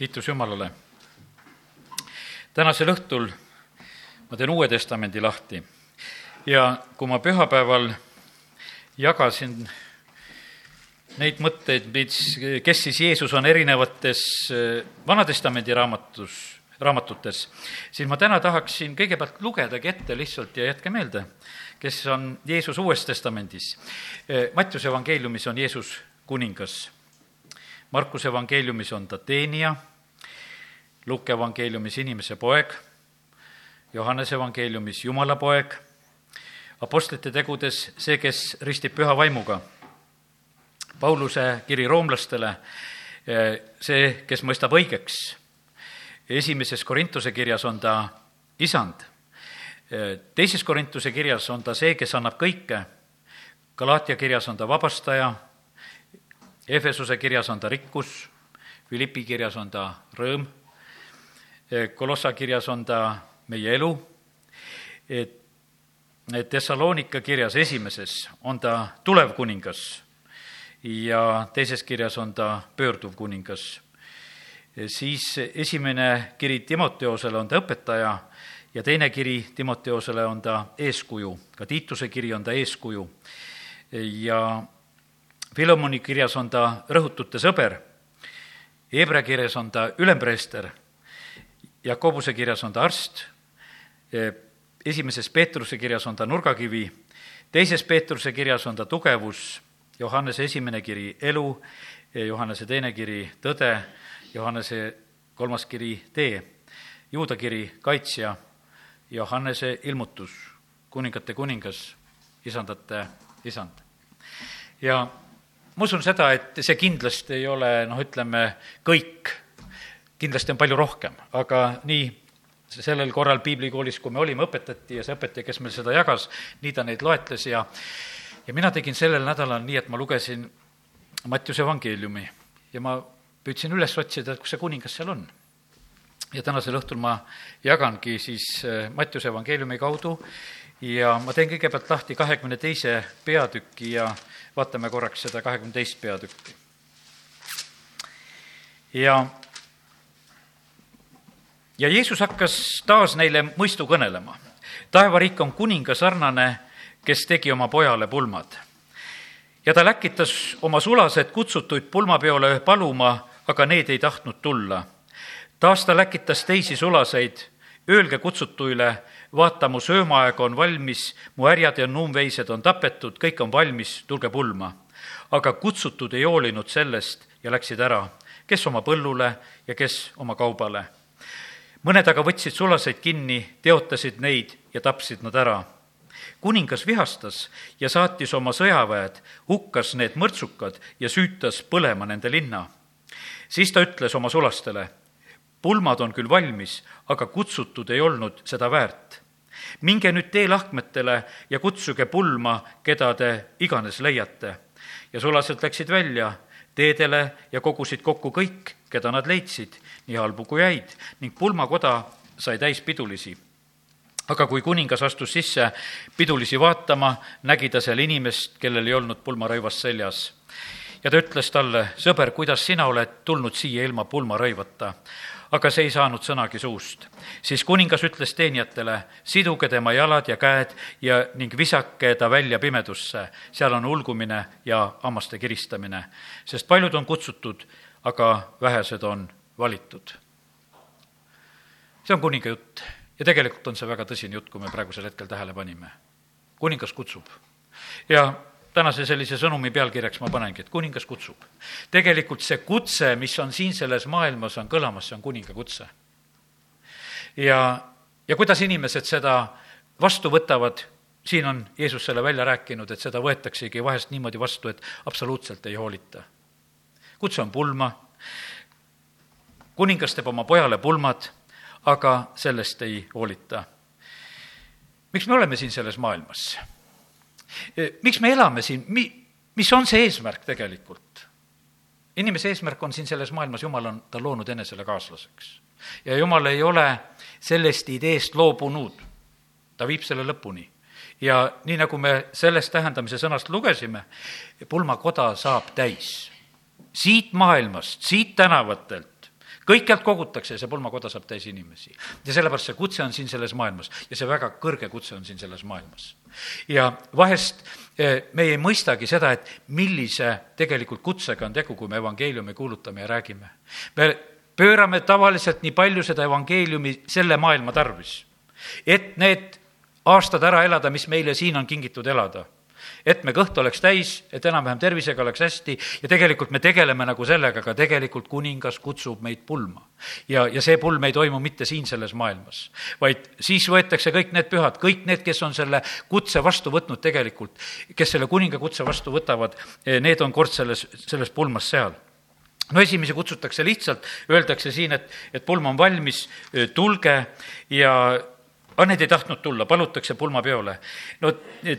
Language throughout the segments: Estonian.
kiitus Jumalale. tänasel õhtul ma teen Uue Testamendi lahti ja kui ma pühapäeval jagasin neid mõtteid, mis, kes siis Jeesus on erinevates eh, Vana-testamendi raamatus, raamatutes, siis ma täna tahaksin kõigepealt lugedagi ette lihtsalt ja jätke meelde, kes on Jeesus Uues Testamendis. Eh, Mattiuse evangeeliumis on Jeesus kuningas, Markuse evangeeliumis on ta teenija, Luuke evangeeliumis inimese poeg, Johannese evangeeliumis Jumala poeg, Apostlite tegudes see, kes ristib püha vaimuga Pauluse kiri roomlastele, see, kes mõistab õigeks. esimeses Korintuse kirjas on ta isand. teises Korintuse kirjas on ta see, kes annab kõike. Galaatia kirjas on ta vabastaja. Efesuse kirjas on ta rikkus. Philippi kirjas on ta rõõm. Kolossa kirjas on ta meie elu. Thessalonika kirjas esimeses on ta tulev kuningas ja teises kirjas on ta pöörduv kuningas. siis esimene kiri Timoteosele on ta õpetaja ja teine kiri Timoteosele on ta eeskuju, ka Tiituse kiri on ta eeskuju. ja Filomoni kirjas on ta rõhutute sõber, Hebra kirjas on ta ülempreester, Jakobuse kirjas on ta arst, esimeses Peetruse kirjas on ta nurgakivi, teises Peetruse kirjas on ta tugevus Johannese esimene kiri elu, Johannese teine kiri tõde, Johannese kolmas kiri tee, Juuda kiri kaitsja, Johannese ilmutus, kuningate kuningas, isandate isand. ja ma usun seda, et see kindlasti ei ole noh, ütleme kõik, kindlasti on palju rohkem, aga nii sellel korral piiblikoolis, kui me olime, õpetati ja see õpetaja, kes meil seda jagas, nii ta neid loetles ja ja mina tegin sellel nädalal nii, et ma lugesin Mattiuse evangeeliumi ja ma püüdsin üles otsida, kus see kuningas seal on. ja tänasel õhtul ma jagangi siis äh, Mattiuse evangeeliumi kaudu ja ma teen kõigepealt lahti kahekümne teise peatüki ja vaatame korraks seda kahekümne teist peatükki. ja ja Jeesus hakkas taas neile mõistu kõnelema. taevariik on kuninga sarnane kes tegi oma pojale pulmad. ja ta läkitas oma sulased kutsutuid pulmapeole paluma, aga need ei tahtnud tulla. taas ta läkitas teisi sulaseid, öelge kutsutuile, vaata, mu söömaaeg on valmis, mu härjad ja nuumveised on tapetud, kõik on valmis, tulge pulma. aga kutsutud ei hoolinud sellest ja läksid ära, kes oma põllule ja kes oma kaubale. Mõned aga võtsid sulaseid kinni, teotasid neid ja tapsid nad ära kuningas vihastas ja saatis oma sõjaväed, hukkas need mõrtsukad ja süütas põlema nende linna. siis ta ütles oma sulastele, pulmad on küll valmis, aga kutsutud ei olnud seda väärt. minge nüüd teelahkmetele ja kutsuge pulma, keda te iganes leiate. ja sulased läksid välja teedele ja kogusid kokku kõik, keda nad leidsid, nii halbu kui häid, ning pulmakoda sai täis pidulisi aga kui kuningas astus sisse pidulisi vaatama, nägi ta seal inimest, kellel ei olnud pulmarõivas seljas. ja ta ütles talle, sõber, kuidas sina oled tulnud siia ilma pulmarõivata? aga see ei saanud sõnagi suust. siis kuningas ütles teenijatele, siduge tema jalad ja käed ja ning visake ta välja pimedusse, seal on ulgumine ja hammaste kiristamine, sest paljud on kutsutud, aga vähesed on valitud. see on kuninga jutt ja tegelikult on see väga tõsine jutt, kui me praegusel hetkel tähele panime. kuningas kutsub ja tänase sellise sõnumi pealkirjaks ma panengi, et kuningas kutsub. tegelikult see kutse, mis on siin selles maailmas, on kõlamas, see on kuninga kutse. ja, ja kuidas inimesed seda vastu võtavad, siin on Jeesus selle välja rääkinud, et seda võetaksegi vahest niimoodi vastu, et absoluutselt ei hoolita. kutse on pulma, kuningas teeb oma pojale pulmad aga sellest ei hoolita. miks me oleme siin selles maailmas? miks me elame siin, mi-, mis on see eesmärk tegelikult? inimese eesmärk on siin selles maailmas, Jumal on ta loonud enesele kaaslaseks. ja Jumal ei ole sellest ideest loobunud. ta viib selle lõpuni. ja nii, nagu me sellest tähendamise sõnast lugesime, pulmakoda saab täis. siit maailmast, siit tänavatelt, kõikjalt kogutakse ja see pulmakoda saab täis inimesi. ja sellepärast see kutse on siin selles maailmas ja see väga kõrge kutse on siin selles maailmas. ja vahest eh, me ei mõistagi seda, et millise tegelikult kutsega on tegu, kui me evangeeliumi kuulutame ja räägime. me pöörame tavaliselt nii palju seda evangeeliumi selle maailma tarvis, et need aastad ära elada, mis meile siin on kingitud elada et me kõht oleks täis, et enam-vähem tervisega oleks hästi ja tegelikult me tegeleme nagu sellega, aga tegelikult kuningas kutsub meid pulma. ja, ja see pulm ei toimu mitte siin selles maailmas, vaid siis võetakse kõik need pühad, kõik need, kes on selle kutse vastu võtnud tegelikult, kes selle kuninga kutse vastu võtavad, eh, need on kord selles, selles pulmas seal no esimesi kutsutakse lihtsalt, öeldakse siin, et, et pulm on valmis, tulge ja aga need ei tahtnud tulla, palutakse pulmapeole. no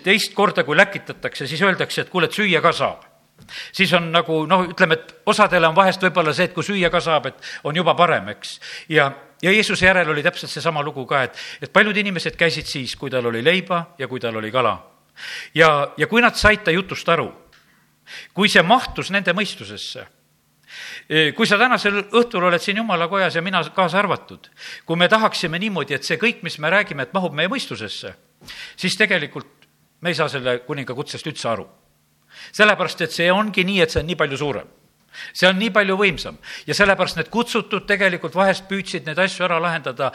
teist korda, kui läkitatakse, siis öeldakse, et kuule, et süüa ka saab siis on nagu noh, ütleme, et osadele on vahest võib-olla see, et kui süüa ka saab, et on juba parem, eks. ja, ja Jeesuse järel oli täpselt seesama lugu ka, et, et paljud inimesed käisid siis, kui tal oli leiba ja kui tal oli kala. ja, ja kui nad said ta jutust aru, kui see mahtus nende mõistusesse kui sa tänasel õhtul oled siin jumala kojas ja mina kaasa arvatud, kui me tahaksime niimoodi, et see kõik, mis me räägime, et mahub meie mõistusesse, siis tegelikult me ei saa selle kuninga kutsest üldse aru. sellepärast, et see ongi nii, et see on nii palju suurem see on nii palju võimsam ja sellepärast need kutsutud tegelikult vahest püüdsid neid asju ära lahendada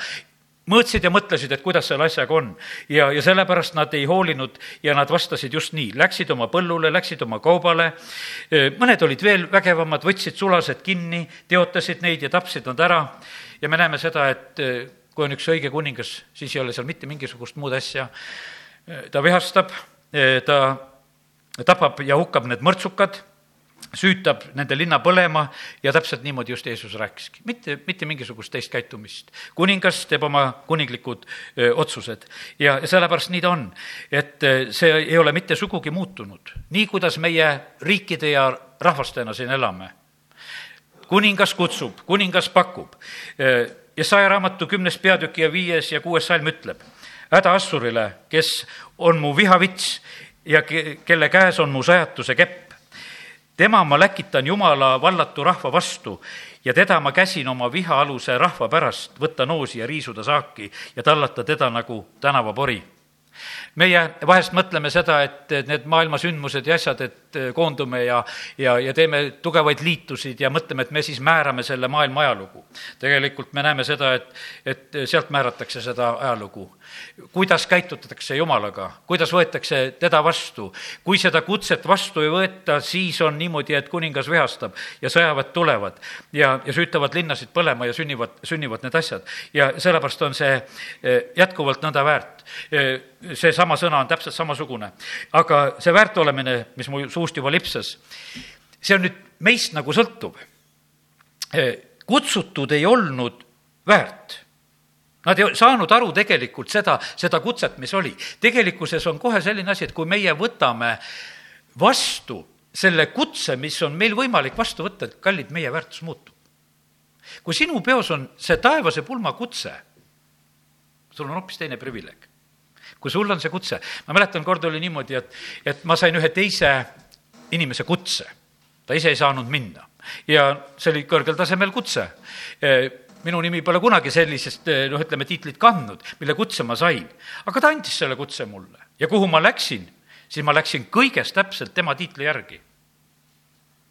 mõõtsid ja mõtlesid, et kuidas selle asjaga on. ja, ja sellepärast nad ei hoolinud ja nad vastasid just nii, läksid oma põllule, läksid oma kaubale, mõned olid veel vägevamad, võtsid sulased kinni, teotasid neid ja tapsid nad ära. Ja me näeme seda, et kui on üks õige kuningas, siis ei ole seal mitte mingisugust muud asja, ta vihastab, ta tapab ja hukkab need mõrtsukad süütab nende linna põlema ja täpselt niimoodi just Jeesus rääkiski. mitte, mitte mingisugust teist käitumist. kuningas teeb oma kuninglikud öö, otsused ja, ja sellepärast nii ta on. et see ei ole mitte sugugi muutunud. nii, kuidas meie riikide ja rahvastena siin elame. kuningas kutsub, kuningas pakub. Jesaja raamatu kümnes peatüki ja viies ja kuues salm ütleb, häda Assurile, kes on mu vihavits ja ke-, kelle käes on mu sajatuse kepp tema ma läkitan Jumala vallatu rahva vastu ja teda ma käsin oma vihaaluse rahva pärast võtta noosi ja riisuda saaki ja tallata teda nagu tänavapori meie vahest mõtleme seda, et need maailma sündmused ja asjad, et koondume ja, ja, ja teeme tugevaid liitusid ja mõtleme, et me siis määrame selle maailma ajalugu. tegelikult me näeme seda, et, et sealt määratakse seda ajalugu. Kuidas käitutakse Jumalaga, kuidas võetakse teda vastu. kui seda kutset vastu ei võeta, siis on niimoodi, et kuningas vihastab ja sõjaväed tulevad ja, ja süütavad linnasid põlema ja sünnivad, sünnivad need asjad. ja sellepärast on see eh, jätkuvalt nõnda väärt eh, seesama sõna on täpselt samasugune. aga see väärt olemine, mis mu suust juba lipsas, see on nüüd meist nagu sõltuv. kutsutud ei olnud väärt. Nad ei saanud aru tegelikult seda, seda kutset, mis oli. tegelikkuses on kohe selline asi, et kui meie võtame vastu selle kutse, mis on meil võimalik vastu võtta, et kallid, meie väärtus muutub. kui sinu peos on see taevase pulma kutse, sul on hoopis teine privileeg kui sul on see kutse, ma mäletan, kord oli niimoodi, et, et ma sain ühe teise inimese kutse. ta ise ei saanud minna ja see oli kõrgel tasemel kutse. Minu nimi pole kunagi sellisest, e, noh, ütleme, tiitlit kandnud, mille kutse ma sain. aga ta andis selle kutse mulle ja kuhu ma läksin, siis ma läksin kõigest täpselt tema tiitli järgi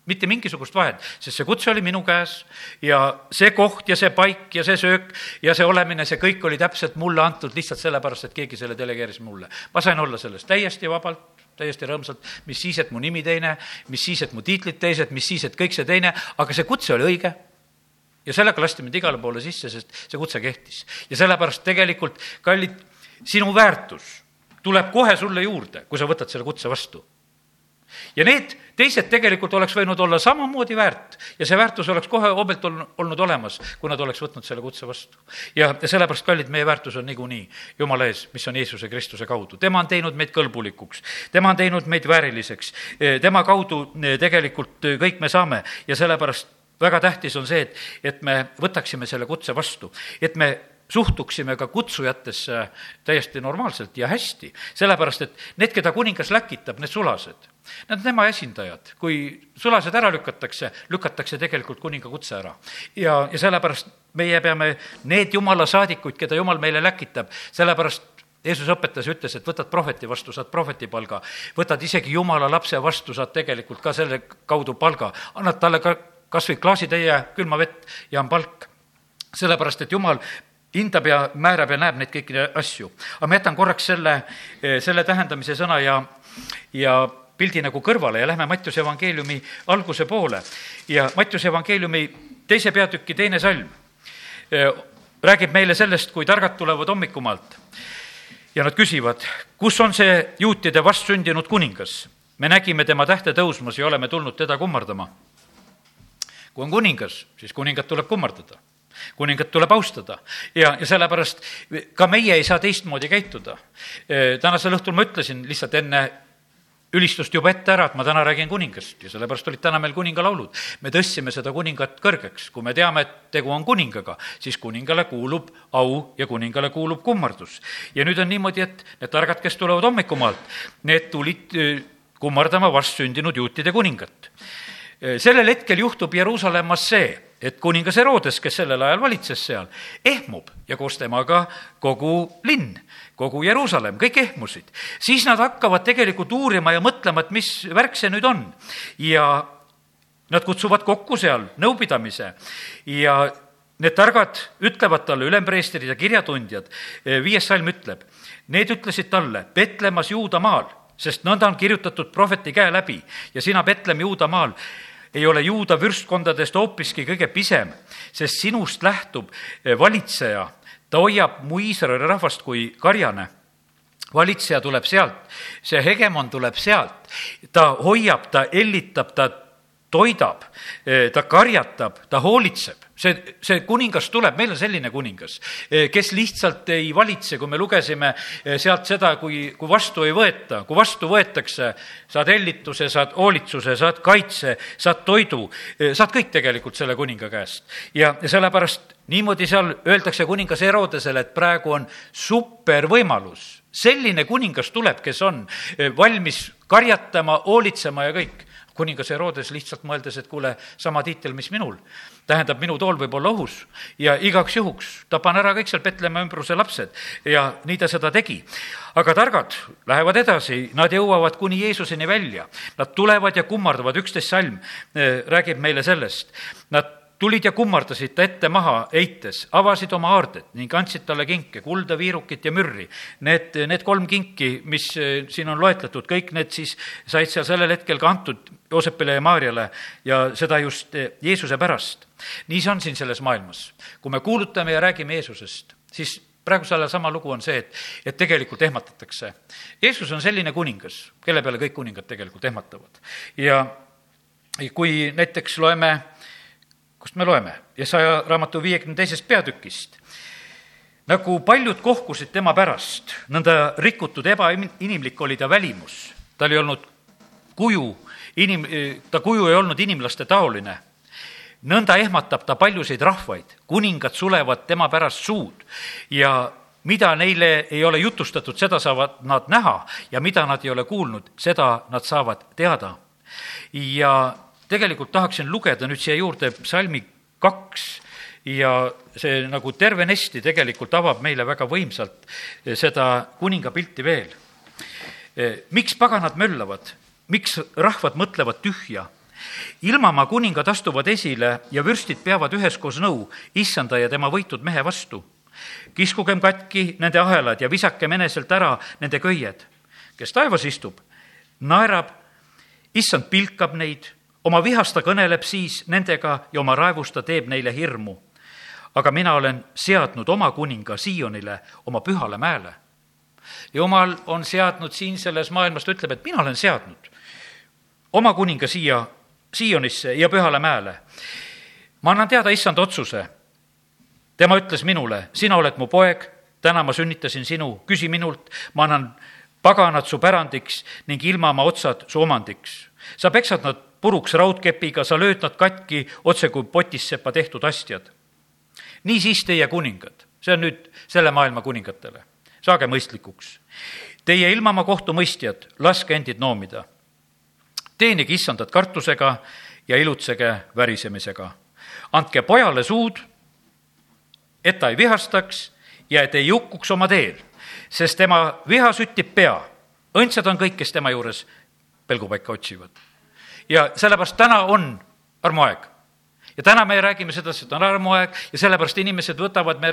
mitte mingisugust vahet, sest see kutse oli minu käes ja see koht ja see paik ja see söök ja see olemine, see kõik oli täpselt mulle antud lihtsalt sellepärast, et keegi selle delegeeris mulle. ma sain olla selles täiesti vabalt, täiesti rõõmsalt, mis siis, et mu nimi teine, mis siis, et mu tiitlid teised, mis siis, et kõik see teine, aga see kutse oli õige. Ja sellega lasti mind igale poole sisse, sest see kutse kehtis. ja sellepärast tegelikult, kallid, sinu väärtus tuleb kohe sulle juurde, kui sa võtad selle kutse vastu ja need teised tegelikult oleks võinud olla samamoodi väärt ja see väärtus oleks kohe hobelt olnud olemas, kui nad oleks võtnud selle kutse vastu. ja, ja sellepärast, kallid, meie väärtus on niikuinii Jumala ees, mis on Jeesuse Kristuse kaudu. tema on teinud meid kõlbulikuks, tema on teinud meid vääriliseks, tema kaudu eh, tegelikult eh, kõik me saame ja sellepärast väga tähtis on see, et, et me võtaksime selle kutse vastu, et me suhtuksime ka kutsujatesse täiesti normaalselt ja hästi, sellepärast et need, keda kuningas läkitab, need sulased, need on tema esindajad. kui sulased ära lükatakse, lükatakse tegelikult kuninga kutse ära. ja, ja sellepärast meie peame need jumala saadikuid, keda jumal meile läkitab, sellepärast Jeesus õpetas ja ütles, et võtad prohveti vastu, saad prohvetipalga, võtad isegi jumala lapse vastu, saad tegelikult ka selle kaudu palga, annad talle ka kas või klaasitäie külma vett ja on palk. sellepärast, et jumal hindab ja määrab ja näeb neid kõiki asju. aga ma jätan korraks selle, selle tähendamise sõna ja, ja pildi nagu kõrvale ja lähme Mattiuse evangeeliumi alguse poole. ja Mattiuse evangeeliumi teise peatüki teine salm räägib meile sellest, kui targad tulevad hommikumaalt ja nad küsivad, kus on see juutide vastsündinud kuningas? me nägime tema tähte tõusmas ja oleme tulnud teda kummardama. Kui on kuningas, siis kuningat tuleb kummardada kuningat tuleb austada ja, ja sellepärast ka meie ei saa teistmoodi käituda. tänasel õhtul ma ütlesin lihtsalt enne ülistust juba ette ära, et ma täna räägin kuningast ja sellepärast olid täna meil kuningalaulud. me tõstsime seda kuningat kõrgeks, kui me teame, et tegu on kuningaga, siis kuningale kuulub au ja kuningale kuulub kummardus. ja nüüd on niimoodi, et need targad, kes tulevad hommikumaalt, need tulid eh, kummardama vastsündinud juutide kuningat. Eh, sellel hetkel juhtub Jeruusalemmas see, et kuningas Herodes, kes sellel ajal valitses seal, ehmub ja koos temaga kogu linn kogu Jeruusalemm, kõik ehmusid. siis nad hakkavad tegelikult uurima ja mõtlema, et mis värk see nüüd on. ja nad kutsuvad kokku seal nõupidamise ja need targad ütlevad talle, ülempreestrid ja kirjatundjad, viies salm ütleb, need ütlesid talle, Petlemmas Juudamaal, sest nõnda on kirjutatud prohveti käe läbi ja sina, Petlem, Juudamaal, ei ole juuda vürstkondadest hoopiski kõige pisem, sest sinust lähtub valitseja ta hoiab mu Iisraeli rahvast kui karjane. Valitseja tuleb sealt, see hegemon tuleb sealt, ta hoiab, ta hellitab, ta toidab, ta karjatab, ta hoolitseb. See, see kuningas tuleb, meil on selline kuningas, kes lihtsalt ei valitse, kui me lugesime sealt seda, kui, kui vastu ei võeta, kui vastu võetakse, saad hellituse, saad hoolitsuse, saad kaitse, saad toidu, saad kõik tegelikult selle kuninga käest. ja, ja sellepärast niimoodi seal öeldakse kuningas Herodesele, et praegu on supervõimalus, selline kuningas tuleb, kes on valmis karjatama, hoolitsema ja kõik kuningas Herodes lihtsalt mõeldes, et kuule, sama tiitel, mis minul. tähendab, minu tool võib olla ohus ja igaks juhuks tapan ära kõik seal Petlemma ümbruse lapsed ja nii ta seda tegi. aga targad lähevad edasi, nad jõuavad kuni Jeesuseni välja. Nad tulevad ja kummardavad, üksteist salm eh, räägib meile sellest. Nad tulid ja kummardasid ta ette maha eites, avasid oma aardet ning andsid talle kinke, kulda, viirukit ja mürri. Need, need kolm kinki, mis eh, siin on loetletud, kõik need siis said seal sellel hetkel ka antud Joosepile ja Maarjale ja seda just eh, Jeesuse pärast. nii see on siin selles maailmas. kui me kuulutame ja räägime Jeesusest, siis praegu sellesama lugu on see, et, et tegelikult ehmatatakse. Jeesus on selline kuningas, kelle peale kõik kuningad tegelikult ehmatavad. ja kui näiteks loeme kust me loeme? Jesaja raamatu viiekümne teisest peatükist. nagu paljud kohkusid tema pärast, nõnda rikutud ebainimlik oli ta välimus. tal ei olnud kuju, inim-, ta kuju ei olnud inimlaste taoline. nõnda ehmatab ta paljusid rahvaid, kuningad sulevad tema pärast suud ja mida neile ei ole jutustatud, seda saavad nad näha ja mida nad ei ole kuulnud, seda nad saavad teada. ja tegelikult tahaksin lugeda nüüd siia juurde psalmi kaks ja see nagu tervenesti tegelikult avab meile väga võimsalt seda kuningapilti veel. miks paganad möllavad, miks rahvad mõtlevad tühja? ilmamaa kuningad astuvad esile ja vürstid peavad üheskoos nõu issanda ja tema võitud mehe vastu. kiskugem katki nende ahelad ja visakem eneselt ära nende köied. kes taevas istub, naerab, issand pilkab neid oma vihast ta kõneleb siis nendega ja oma raevust ta teeb neile hirmu. aga mina olen seadnud oma kuninga Siionile, oma pühale mäele. jumal on seadnud siin selles maailmas, ta ütleb, et mina olen seadnud oma kuninga siia, Siionisse ja pühale mäele. ma annan teada issand otsuse. tema ütles minule, sina oled mu poeg, täna ma sünnitasin sinu, küsi minult, ma annan paganad su pärandiks ning ilmamaa otsad su omandiks. sa peksad nad puruks raudkepiga, sa lööd nad katki otse kui potissepa tehtud astjad. niisiis teie kuningad, see on nüüd selle maailma kuningatele. saage mõistlikuks. Teie ilmamaa kohtumõistjad, laske endid noomida. Teenige issandat kartusega ja ilutsege värisemisega. andke pojale suud, et ta ei vihastaks ja et ei hukkuks oma teel, sest tema viha süttib pea. õndsad on kõik, kes tema juures pelgupaika otsivad. ja sellepärast täna on armuaeg ja täna me räägime sedasi, et on armuaeg ja sellepärast inimesed võtavad, me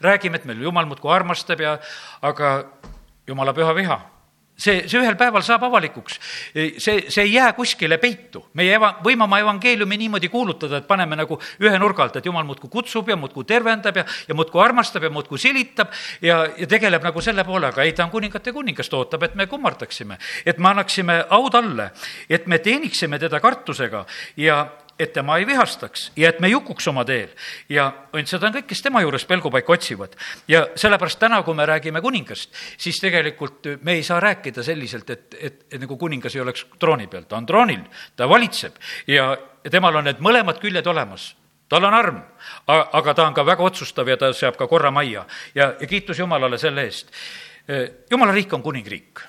räägime, et meil jumal muudkui armastab ja aga jumala püha viha see, see ühel päeval saab avalikuks. see, see ei jää kuskile peitu. meie eva-, võime oma evangeeliumi niimoodi kuulutada, et paneme nagu ühe nurga alt, et jumal muudkui kutsub ja muudkui tervendab ja, ja muudkui armastab ja muudkui silitab ja, ja tegeleb nagu selle poolega. ei, ta on kuningate kuningas, ta ootab, et me kummardaksime, et me annaksime au talle, et me teeniksime teda kartusega ja, et tema ei vihastaks ja et me ei hukuks oma teel. ja õndsad on kõik, kes tema juures pelgupaika otsivad. ja sellepärast täna, kui me räägime kuningast, siis tegelikult me ei saa rääkida selliselt, et, et, et nagu kuningas ei oleks trooni peal, ta on troonil, ta valitseb ja, temal on need mõlemad küljed olemas tal on arm, aga ta on ka väga otsustav ja ta seab ka korra majja ja, ja kiitus Jumalale selle eest. jumala riik on kuningriik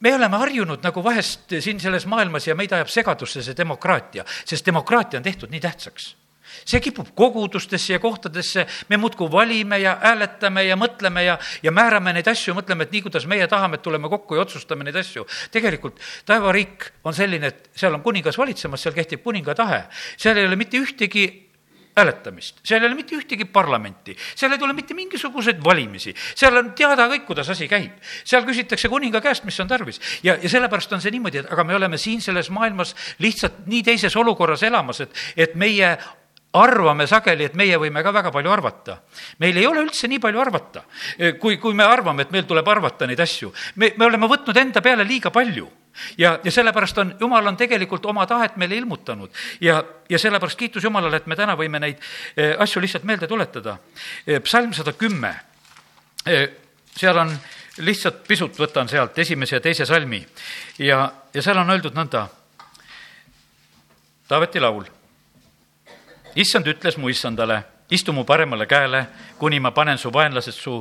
me oleme harjunud nagu vahest siin selles maailmas ja meid ajab segadusse see demokraatia, sest demokraatia on tehtud nii tähtsaks. See kipub kogudustesse ja kohtadesse, me muudkui valime ja hääletame ja mõtleme ja, ja määrame neid asju, mõtleme, et nii, kuidas meie tahame, et tuleme kokku ja otsustame neid asju. tegelikult taevariik on selline, et seal on kuningas valitsemas, seal kehtib kuninga tahe, seal ei ole mitte ühtegi hääletamist, seal ei ole mitte ühtegi parlamenti, seal ei tule mitte mingisuguseid valimisi, seal on teada kõik, kuidas asi käib. seal küsitakse kuninga käest, mis on tarvis. Ja, ja sellepärast on see niimoodi, et aga me oleme siin selles maailmas lihtsalt nii teises olukorras elamas, et, et meie arvame sageli, et meie võime ka väga palju arvata. meil ei ole üldse nii palju arvata, kui, kui me arvame, et meil tuleb arvata neid asju. me, me oleme võtnud enda peale liiga palju ja, ja sellepärast on, Jumal on tegelikult oma tahet meile ilmutanud ja, ja sellepärast kiitus Jumalale, et me täna võime neid eh, asju lihtsalt meelde tuletada. Eh, psalm sada kümme, eh, seal on, lihtsalt pisut võtan sealt esimese ja teise salmi ja, ja seal on öeldud nõnda. Taaveti laul issand ütles mu issandale, istu mu paremale käele, kuni ma panen su vaenlased su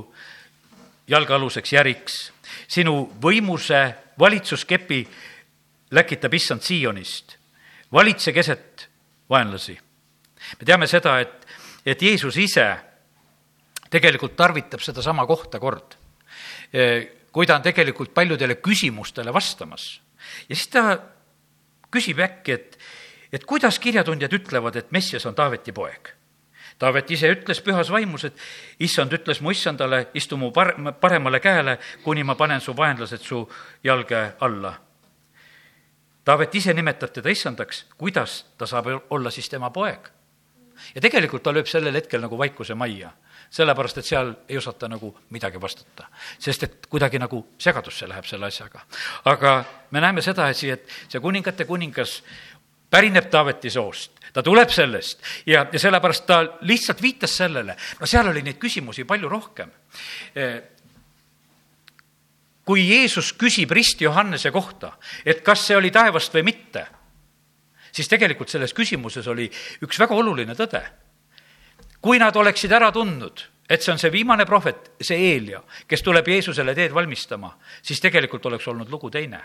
jalgealuseks järiks. sinu võimuse valitsuskepi läkitab issand Siionist. valitse keset vaenlasi. me teame seda, et, et Jeesus ise tegelikult tarvitab sedasama kohta kord, kui ta on tegelikult paljudele küsimustele vastamas. ja siis ta küsib äkki, et et kuidas kirjatundjad ütlevad, et Messias on Taaveti poeg. Taavet ise ütles pühas vaimus, et issand ütles mu issandale, istu mu par-, paremale käele, kuni ma panen su vaenlased su jalge alla. Taavet ise nimetab teda issandaks, kuidas ta saab olla siis tema poeg? ja tegelikult ta lööb sellel hetkel nagu vaikuse majja sellepärast et seal ei osata nagu midagi vastata. sest et kuidagi nagu segadusse läheb selle asjaga. aga me näeme sedasi, et see kuningate kuningas pärineb Taaveti soost, ta tuleb sellest ja, ja sellepärast ta lihtsalt viitas sellele, no seal oli neid küsimusi palju rohkem. kui Jeesus küsib risti Johannese kohta, et kas see oli taevast või mitte, siis tegelikult selles küsimuses oli üks väga oluline tõde. kui nad oleksid ära tundnud, et see on see viimane prohvet, see Eelia, kes tuleb Jeesusele teed valmistama, siis tegelikult oleks olnud lugu teine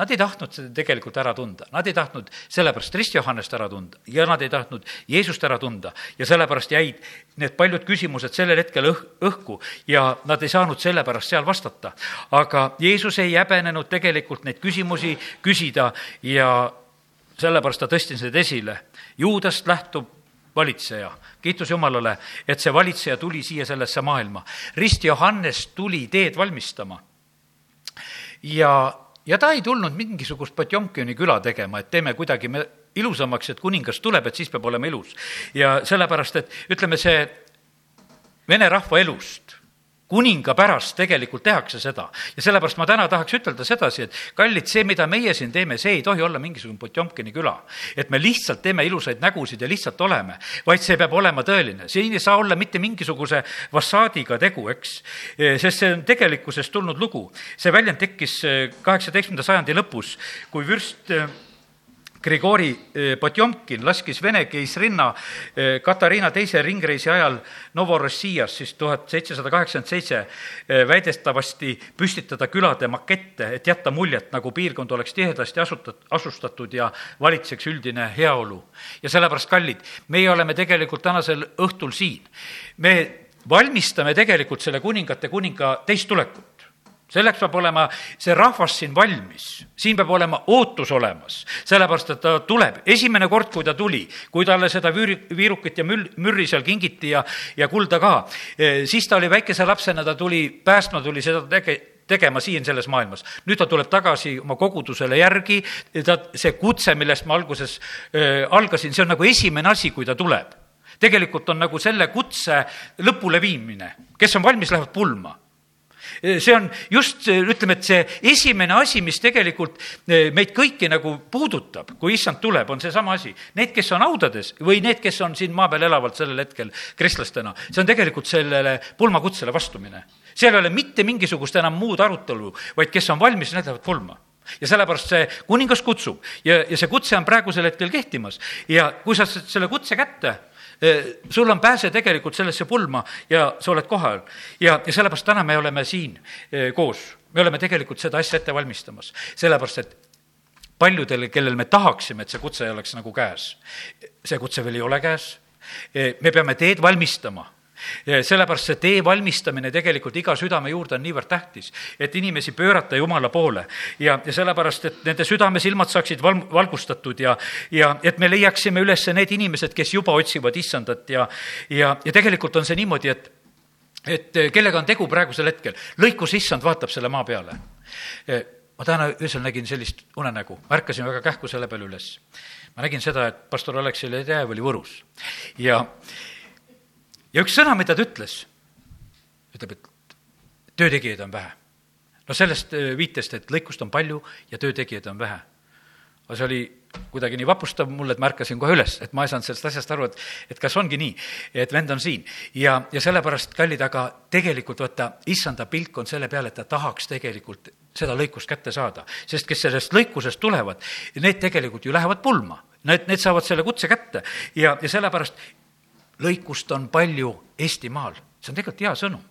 Nad ei tahtnud seda tegelikult ära tunda, nad ei tahtnud sellepärast Rist Johannest ära tunda ja nad ei tahtnud Jeesust ära tunda ja sellepärast jäid need paljud küsimused sellel hetkel õh-, õhku ja nad ei saanud sellepärast seal vastata. aga Jeesus ei häbenenud tegelikult neid küsimusi küsida ja sellepärast ta tõstis need esile. juudast lähtub valitseja, kiitus Jumalale, et see valitseja tuli siia sellesse maailma. Rist Johannes tuli teed valmistama ja ja ta ei tulnud mingisugust Potjomkini küla tegema, et teeme kuidagi me ilusamaks, et kuningas tuleb, et siis peab olema ilus. ja sellepärast, et ütleme, see vene rahva elust kuninga pärast tegelikult tehakse seda. ja sellepärast ma täna tahaks ütelda sedasi, et kallid, see, mida meie siin teeme, see ei tohi olla mingisugune Potjomkini küla. et me lihtsalt teeme ilusaid nägusid ja lihtsalt oleme, vaid see peab olema tõeline. siin ei saa olla mitte mingisuguse fassaadiga tegu, eks, sest see on tegelikkusest tulnud lugu. see väljend tekkis kaheksateistkümnenda sajandi lõpus, kui vürst Grigori eh, Potjomkin laskis Vene keisrinna eh, Katariina teise ringreisi ajal Novorossijas siis tuhat seitsesada kaheksakümmend seitse eh, väidetavasti püstitada külade makette, et jätta muljet, nagu piirkond oleks tihedasti asutat-, asustatud ja valitseks üldine heaolu. ja sellepärast, kallid, meie oleme tegelikult tänasel õhtul siin. me valmistame tegelikult selle kuningate kuninga teist tulekut selleks peab olema see rahvas siin valmis, siin peab olema ootus olemas, sellepärast et ta tuleb. esimene kord, kui ta tuli, kui talle seda vüüri, viirukit ja müll, mürri seal kingiti ja, ja kulda ka, eh, siis ta oli väikese lapsena, ta tuli päästma, tuli seda tege-, tegema siin selles maailmas. nüüd ta tuleb tagasi oma kogudusele järgi, ta, see kutse, millest ma alguses äh, algasin, see on nagu esimene asi, kui ta tuleb. tegelikult on nagu selle kutse lõpuleviimine, kes on valmis, lähevad pulma see on just, ütleme, et see esimene asi, mis tegelikult eh, meid kõiki nagu puudutab, kui issand tuleb, on seesama asi. Need, kes on haudades või need, kes on siin maa peal elavalt sellel hetkel kristlastena, see on tegelikult sellele pulmakutsele vastumine. seal ei ole mitte mingisugust enam muud arutelu, vaid kes on valmis, need lähevad pulma ja sellepärast see kuningas kutsub ja, ja see kutse on praegusel hetkel kehtimas ja kui sa selle kutse kätte sul on pääse tegelikult sellesse pulma ja sa oled kohal. ja, ja sellepärast täna me oleme siin eh, koos, me oleme tegelikult seda asja ette valmistamas, sellepärast et paljudel, kellel me tahaksime, et see kutse oleks nagu käes, see kutse veel ei ole käes, eh, me peame teed valmistama sellepärast see tee valmistamine tegelikult iga südame juurde on niivõrd tähtis, et inimesi pöörata Jumala poole ja, ja sellepärast, et nende südamesilmad saaksid val-, valgustatud ja, ja et me leiaksime üles need inimesed, kes juba otsivad issandat ja, ja, ja tegelikult on see niimoodi, et et kellega on tegu praegusel hetkel, lõikus issand vaatab selle maa peale. ma täna öösel nägin sellist unenägu, ärkasin väga kähku selle peale üles. ma nägin seda, et pastor Aleksei Ledejev oli Võrus ja ja üks sõna, mida ta ütles, ütleb, et töötegijaid on vähe. no sellest äh, viitest, et lõikust on palju ja töötegijaid on vähe. aga see oli kuidagi nii vapustav mulle, et ma ärkasin kohe üles, et ma ei saanud sellest asjast aru, et, et kas ongi nii, et vend on siin. ja, ja sellepärast, kallid, aga tegelikult vaata, issanda pilk on selle peale, et ta tahaks tegelikult seda lõikust kätte saada. sest kes sellest lõikusest tulevad, need tegelikult ju lähevad pulma. Need, need saavad selle kutse kätte ja, ja sellepärast lõikust on palju Eestimaal, see on tegelikult hea sõnum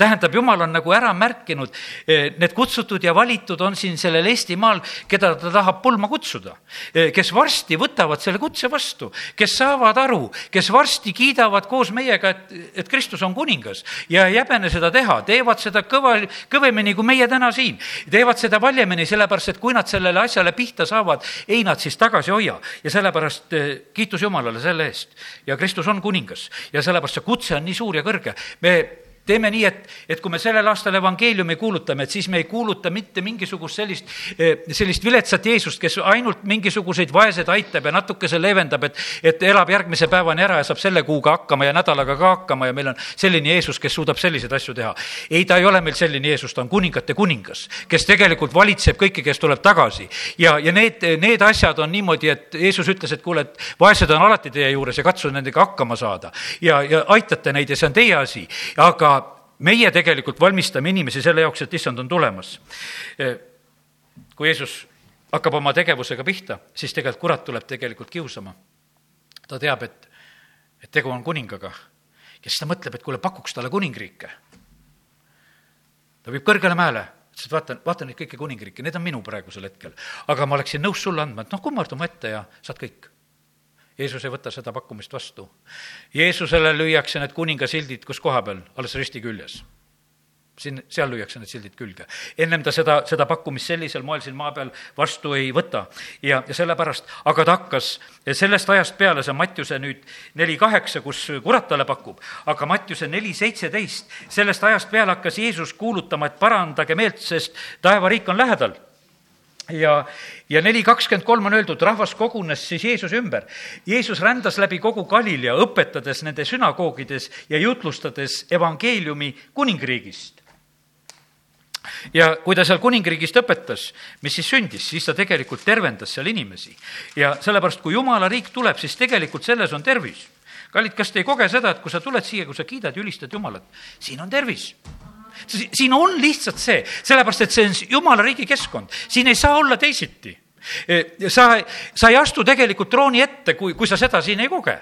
tähendab, jumal on nagu ära märkinud, eh, need kutsutud ja valitud on siin sellel Eestimaal, keda ta tahab pulma kutsuda. Eh, kes varsti võtavad selle kutse vastu, kes saavad aru, kes varsti kiidavad koos meiega, et, et Kristus on kuningas ja ei häbene seda teha, teevad seda kõva, kõvemini kui meie täna siin. teevad seda valjemini, sellepärast et kui nad sellele asjale pihta saavad, ei nad siis tagasi hoia. ja sellepärast eh, kiitus Jumalale selle eest. ja Kristus on kuningas ja sellepärast see kutse on nii suur ja kõrge. me teeme nii, et, et kui me sellel aastal evangeeliumi kuulutame, et siis me ei kuuluta mitte mingisugust sellist, eh, sellist viletsat Jeesust, kes ainult mingisuguseid vaeseid aitab ja natukese leevendab, et, et elab järgmise päevani ära ja saab selle kuuga hakkama ja nädalaga ka hakkama ja meil on selline Jeesus, kes suudab selliseid asju teha. ei, ta ei ole meil selline Jeesus, ta on kuningate kuningas, kes tegelikult valitseb kõiki, kes tuleb tagasi. ja, ja need, need asjad on niimoodi, et Jeesus ütles, et kuule, et vaesed on alati teie juures ja katsuge nendega hakkama saada. ja, ja aitate neid ja see on teie asi, aga meie tegelikult valmistame inimesi selle jaoks, et issand on tulemas. kui Jeesus hakkab oma tegevusega pihta, siis tegelikult kurat tuleb tegelikult kiusama. ta teab, et, et tegu on kuningaga ja siis ta mõtleb, et kuule, pakuks talle kuningriike. ta viib kõrgele mäele, ütles, et vaata, vaata neid kõiki kuningriike, need on minu praegusel hetkel. aga ma oleksin nõus sulle andma, et noh, kummarda oma ette ja saad kõik Jeesus ei võta seda pakkumist vastu. Jeesusele lüüakse need kuningasildid kus koha peal, alles risti küljes. siin, seal lüüakse need sildid külge. ennem ta seda, seda pakkumist sellisel moel siin maa peal vastu ei võta ja, ja sellepärast, aga ta hakkas sellest ajast peale, see on Mattiuse nüüd neli kaheksa, kus kurat talle pakub, aga Mattiuse neli seitseteist, sellest ajast peale hakkas Jeesus kuulutama, et parandage meelt, sest taevariik on lähedal ja, ja neli kakskümmend kolm on öeldud, rahvas kogunes siis Jeesuse ümber. Jeesus rändas läbi kogu Galilea, õpetades nende sünagoogides ja jutlustades evangeeliumi kuningriigist. ja kui ta seal kuningriigist õpetas, mis siis sündis, siis ta tegelikult tervendas seal inimesi. ja sellepärast, kui jumala riik tuleb, siis tegelikult selles on tervis. kallid, kas te ei koge seda, et kui sa tuled siia, kui sa kiidad ja ülistad Jumalat, siin on tervis siin on lihtsalt see, sellepärast et see on jumala riigi keskkond, siin ei saa olla teisiti. Sa, sa ei astu tegelikult trooni ette, kui, kui sa seda siin ei koge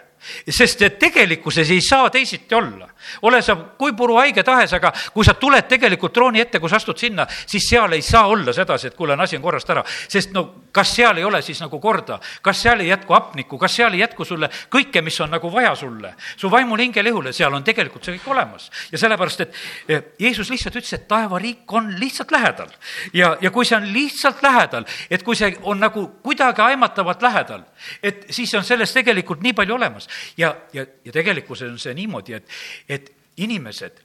sest et tegelikkuses ei saa teisiti olla. ole sa kui puruhaige tahes, aga kui sa tuled tegelikult trooni ette, kui sa astud sinna, siis seal ei saa olla sedasi, et kuule, asi on korrast ära. sest no kas seal ei ole siis nagu korda, kas seal ei jätku hapnikku, kas seal ei jätku sulle kõike, mis on nagu vaja sulle, su vaimul, hingel, ihule, seal on tegelikult see kõik olemas. ja sellepärast, et eh, Jeesus lihtsalt ütles, et taevariik on lihtsalt lähedal. ja, ja kui see on lihtsalt lähedal, et kui see on nagu kuidagi aimatavalt lähedal, et siis on sellest tegelikult nii palju olemas ja, ja, ja tegelikkuses on see niimoodi, et, et inimesed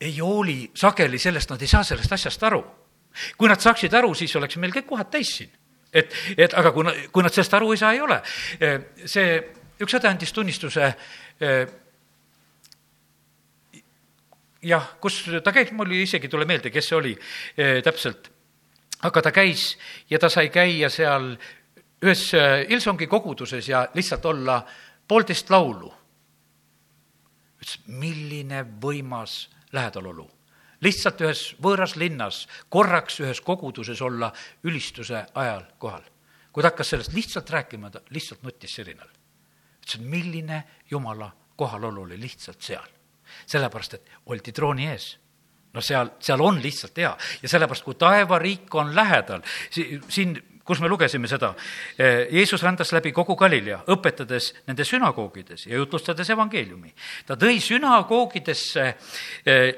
ei hooli sageli sellest, nad ei saa sellest asjast aru. kui nad saaksid aru, siis oleks meil kõik kohad täis siin. et, et aga kui, kui nad sellest aru ei saa, ei ole. see, üks õde andis tunnistuse jah, kus ta käis, mul isegi ei tule meelde, kes see oli täpselt. aga ta käis ja ta sai käia seal ühes Ilsongi koguduses ja lihtsalt olla äh, poolteist laulu. ütles, milline võimas lähedalolu. lihtsalt ühes võõras linnas, korraks ühes koguduses olla ülistuse ajal kohal. kui ta hakkas sellest lihtsalt rääkima, ta lihtsalt nuttis sirinal. ütles, et milline jumala kohalolu oli lihtsalt seal. sellepärast, et oldi trooni ees no seal, seal on lihtsalt hea ja sellepärast, kui taevariik on lähedal, siin kus me lugesime seda, Jeesus rändas läbi kogu Galilea, õpetades nende sünagoogides ja jutlustades evangeeliumi. ta tõi sünagoogidesse eh,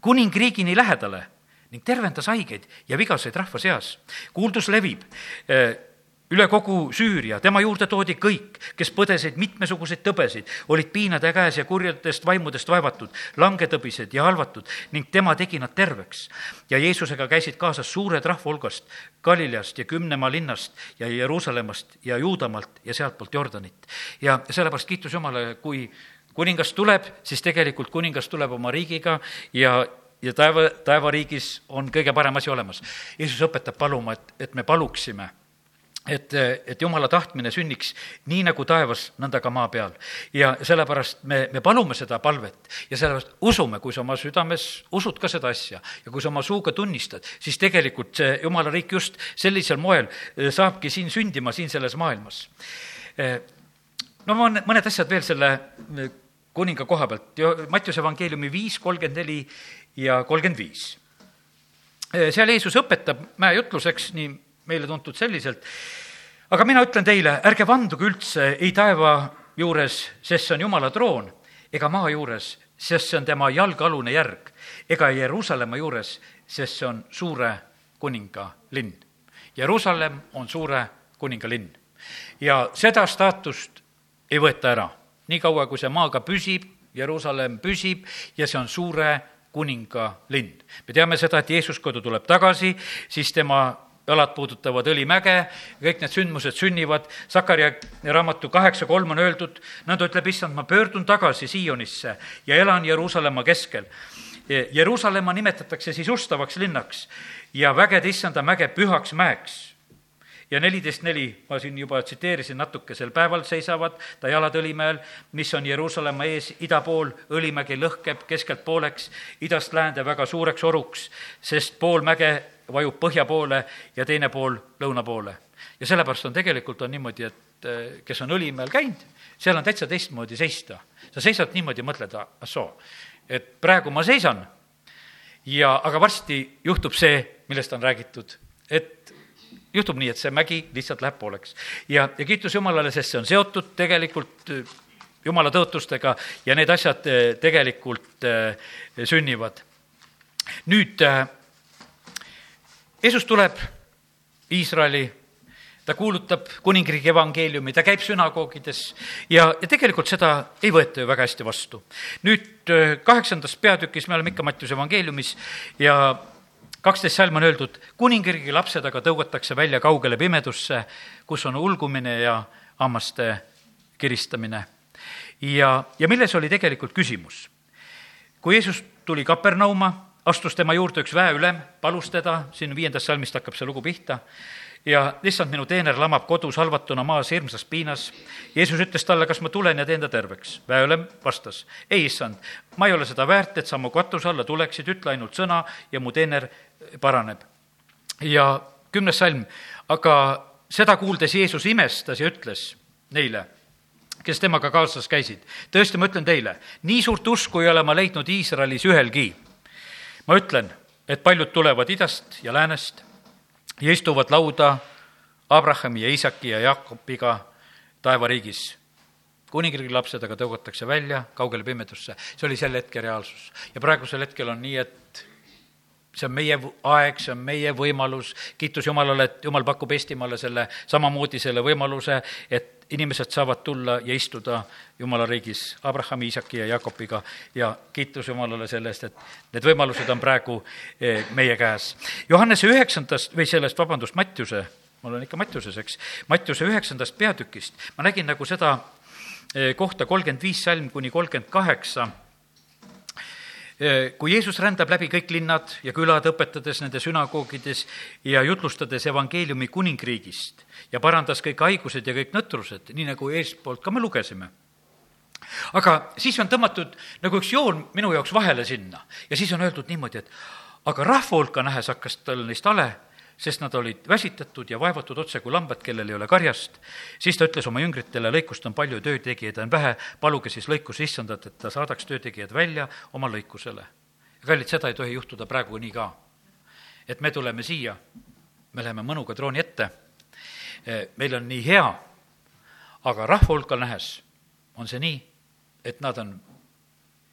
kuningriigini lähedale ning tervendas haigeid ja vigaseid rahva seas. kuuldus levib eh, üle kogu Süüria, tema juurde toodi kõik, kes põdesid mitmesuguseid tõbesid, olid piinade käes ja kurjadest vaimudest vaevatud, langetõbised ja halvatud ning tema tegi nad terveks. ja Jeesusega käisid kaasas suured rahvahulgast Galileast ja kümnemaa linnast ja Jeruusalemmast ja Juudamaalt ja sealtpoolt Jordanit. ja sellepärast kiitus Jumalale, kui kuningas tuleb, siis tegelikult kuningas tuleb oma riigiga ja ja taeva, taevariigis on kõige parem asi olemas. Jeesus õpetab paluma, et, et me paluksime et, et jumala tahtmine sünniks nii nagu taevas, nõnda ka maa peal. ja sellepärast me, me palume seda palvet ja sellepärast usume, kui sa oma südames usud ka seda asja ja kui sa oma suuga tunnistad, siis tegelikult see jumala riik just sellisel moel eh, saabki siin sündima, siin selles maailmas. Eh, no ma mõned asjad veel selle eh, kuninga koha pealt, Mattiuse evangeeliumi viis, kolmkümmend neli ja kolmkümmend viis. seal Jeesus õpetab mäejutluseks nii meile tuntud selliselt. aga mina ütlen teile, ärge vanduge üldse ei taeva juures, sest see on Jumala troon, ega maa juures, sest see on tema jalgealune järg, ega Jeruusalemma juures, sest see on suure kuninga linn. Jeruusalemm on suure kuninga linn ja seda staatust ei võeta ära. niikaua, kui see maaga püsib, Jeruusalemm püsib ja see on suure kuninga linn. me teame seda, et Jeesus, kui ta tuleb tagasi, siis tema jalad puudutavad õlimäge, kõik need sündmused sünnivad, Sakarja raamatu kaheksa kolm on öeldud, nõnda ütleb issand, ma pöördun tagasi Siionisse ja elan Jeruusalemma keskel. Jeruusalemma nimetatakse siis ustavaks linnaks ja vägede issanda mäge pühaks mäeks ja neliteist neli, ma siin juba tsiteerisin natuke, sel päeval seisavad ta jalad Õlimäel, mis on Jeruusalemma ees ida pool, Õlimägi lõhkeb keskelt pooleks, idast läände väga suureks oruks, sest pool mäge vajub põhja poole ja teine pool lõuna poole. ja sellepärast on tegelikult on niimoodi, et eh, kes on Õlimäel käinud, seal on täitsa teistmoodi seista. sa seisad niimoodi, mõtled, ahsoo, et praegu ma seisan ja, aga varsti juhtub see, millest on räägitud, et juhtub nii, et see mägi lihtsalt läheb pooleks. ja, ja kiitus Jumalale, sest see on seotud tegelikult eh, Jumala tõotustega ja need asjad eh, tegelikult sünnivad. nüüd Jeesus tuleb Iisraeli, ta kuulutab kuningriigi evangeeliumi, ta käib sünagoogides ja, ja tegelikult seda ei võeta ju väga hästi vastu. nüüd äh, kaheksandas peatükis, me oleme ikka Mattiuse evangeeliumis ja kaksteist salm on öeldud, kuningriigi lapsed aga tõugatakse välja kaugele pimedusse, kus on ulgumine ja hammaste kiristamine. ja, ja milles oli tegelikult küsimus? kui Jeesus tuli Kapernauma, astus tema juurde üks väeülem, palus teda, siin viiendast salmist hakkab see lugu pihta, ja issand, minu teener lamab kodus halvatuna maas hirmsas piinas. Jeesus ütles talle, kas ma tulen ja teen ta terveks. väeülem vastas, ei, issand, ma ei ole seda väärt, et sa mu katuse alla tuleksid, ütle ainult sõna ja mu teener paraneb. ja kümnes salm, aga seda kuuldes Jeesus imestas ja ütles neile, kes temaga kaasas käisid. tõesti, ma ütlen teile, nii suurt usku ei ole ma leidnud Iisraelis ühelgi. Ma ütlen, et paljud tulevad idast ja läänest ja istuvad lauda Abrahami ja Iisaki ja Jaakobiga taevariigis. kuningriigi lapsed aga tõugatakse välja kaugele pimedusse, see oli sel hetkel reaalsus. ja praegusel hetkel on nii, et see on meie aeg, see on meie võimalus, kiitus Jumalale, et Jumal pakub Eestimaale selle, samamoodi selle võimaluse, et inimesed saavad tulla ja istuda Jumala riigis Abrahami, Iisaki ja Jakobiga ja kiitus Jumalale selle eest, et need võimalused on praegu eh, meie käes. Johannese üheksandast või sellest, vabandust, Mattiuse, mul on ikka Mattiuses, eks, Mattiuse üheksandast peatükist, ma nägin nagu seda eh, kohta kolmkümmend viis salm kuni kolmkümmend kaheksa kui Jeesus rändab läbi kõik linnad ja külad, õpetades nende sünagoogides ja jutlustades evangeeliumi kuningriigist ja parandas kõik haigused ja kõik nõtrused, nii nagu eespoolt ka me lugesime. Aga siis on tõmmatud nagu üks joon minu jaoks vahele sinna ja siis on öeldud niimoodi, et aga rahva hulka nähes hakkas tal neist hale sest nad olid väsitatud ja vaevatud otse kui lambad, kellel ei ole karjast. siis ta ütles oma jüngritele, lõikust on palju, töötegijaid on vähe, paluge siis lõikuse issandat, et ta saadaks töötegijad välja oma lõikusele. ja kallid, seda ei tohi juhtuda praegu nii ka. et me tuleme siia, me läheme mõnuga trooni ette, meil on nii hea, aga rahva hulka nähes on see nii, et nad on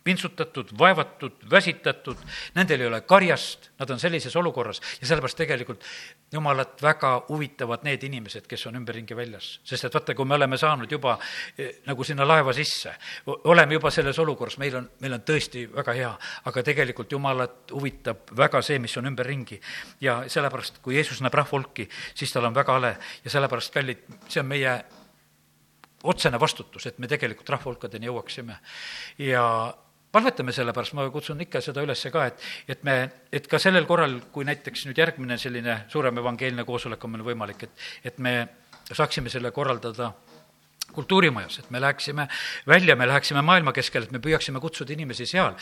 vintsutatud, vaevatud, väsitatud, nendel ei ole karjast, nad on sellises olukorras ja sellepärast tegelikult jumalat väga huvitavad need inimesed, kes on ümberringi väljas. sest et vaata, kui me oleme saanud juba eh, nagu sinna laeva sisse, oleme juba selles olukorras, meil on, meil on tõesti väga hea, aga tegelikult jumalat huvitab väga see, mis on ümberringi. ja sellepärast, kui Jeesus näeb rahva hulki, siis tal on väga hale ja sellepärast, kallid, see on meie otsene vastutus, et me tegelikult rahva hulkadeni jõuaksime. ja palvetame selle pärast, ma kutsun ikka seda üles ka, et, et me, et ka sellel korral, kui näiteks nüüd järgmine selline suurem evangeelne koosolek on meil võimalik, et, et me saaksime selle korraldada kultuurimajas, et me läheksime välja, me läheksime maailma keskele, et me püüaksime kutsuda inimesi seal.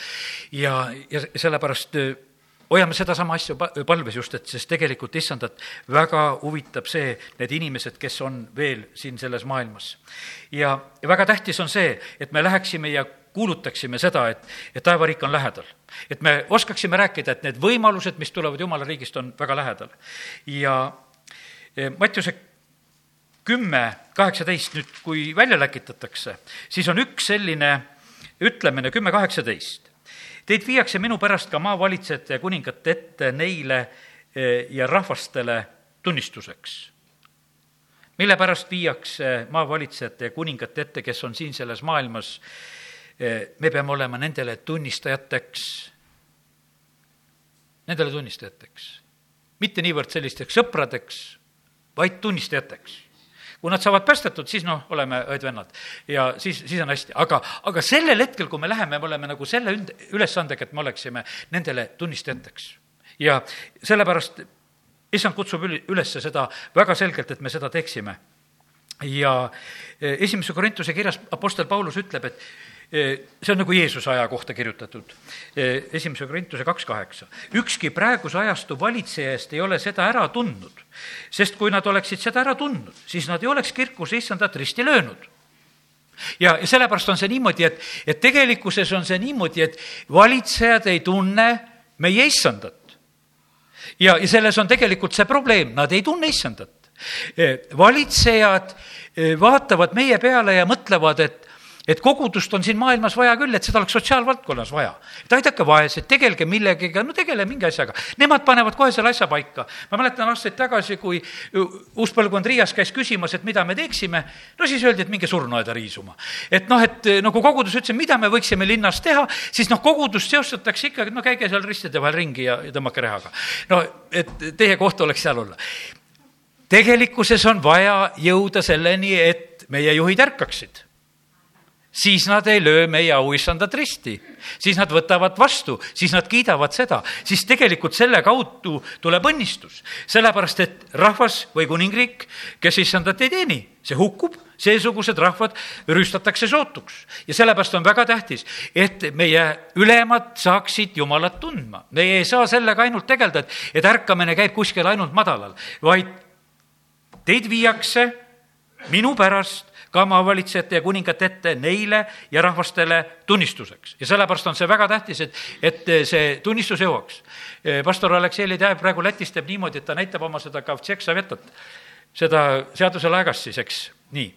ja, ja sellepärast äh, hoiame sedasama asja palves just, et sest tegelikult issandat väga huvitab see, need inimesed, kes on veel siin selles maailmas. ja, väga tähtis on see, et me läheksime ja kuulutaksime seda, et, et taevariik on lähedal. et me oskaksime rääkida, et need võimalused, mis tulevad Jumala riigist, on väga lähedal. ja eh, Mattiuse kümme, kaheksateist nüüd, kui välja läkitatakse, siis on üks selline ütlemine, kümme, kaheksateist. Teid viiakse minu pärast ka maavalitsejate ja kuningate ette neile eh, ja rahvastele tunnistuseks mille pärast viiakse maavalitsejate ja kuningate ette, kes on siin selles maailmas me peame olema nendele tunnistajateks, nendele tunnistajateks. mitte niivõrd sellisteks sõpradeks, vaid tunnistajateks. kui nad saavad päästetud, siis noh, oleme õed-vennad ja siis, siis on hästi, aga, aga sellel hetkel, kui me läheme, me oleme nagu selle üld-, ülesandega, et me oleksime nendele tunnistajateks. ja sellepärast issand kutsub üle, üles seda väga selgelt, et me seda teeksime. ja eh, esimese Korintuse kirjas Apostel Paulus ütleb, et see on nagu Jeesuse aja kohta kirjutatud, esimese Korintuse kaks kaheksa. ükski praeguse ajastu valitsejast ei ole seda ära tundnud, sest kui nad oleksid seda ära tundnud, siis nad ei oleks kirkuse issandat risti löönud ja, ja sellepärast on see niimoodi, et, et tegelikkuses on see niimoodi, et valitsejad ei tunne meie issandat. ja, ja selles on tegelikult see probleem, nad ei tunne issandat. valitsejad vaatavad meie peale ja mõtlevad, et et kogudust on siin maailmas vaja küll, et seda oleks sotsiaalvaldkonnas vaja. et aidake vaesed, tegelge millegagi, no tegele mingi asjaga. Nemad panevad kohe selle asja paika. ma mäletan aastaid tagasi, kui uus põlvkond Riias käis küsimas, et mida me teeksime, no siis öeldi, et minge surnuaeda riisuma. et noh, et nagu kogudus ütles, mida me võiksime linnas teha, siis noh, kogudust seostatakse ikkagi, no käige seal ristide vahel ringi ja, ja tõmmake rehaga. no et teie koht oleks seal olla tegelikkuses on vaja jõuda selleni, et meie juhid ärkaksid siis nad ei löö meie auissandat risti, siis nad võtavad vastu, siis nad kiidavad seda, siis tegelikult selle kaudu tuleb õnnistus. sellepärast, et rahvas või kuningriik, kes issandat ei teeni, see hukkub, seesugused rahvad rüüstatakse sootuks. ja sellepärast on väga tähtis, et meie ülemad saaksid Jumalat tundma. meie ei saa sellega ainult tegeleda, et, et ärkamine käib kuskil ainult madalal, vaid teid viiakse minu pärast ka maavalitsejate ja kuningate ette neile ja rahvastele tunnistuseks. ja sellepärast on see väga tähtis, et, et see tunnistus jõuaks. pastor Aleksei Ledev praegu Lätis teeb niimoodi, et ta näitab oma seda Kavtšeksavetat, seda seaduselaegast siis, eks, nii.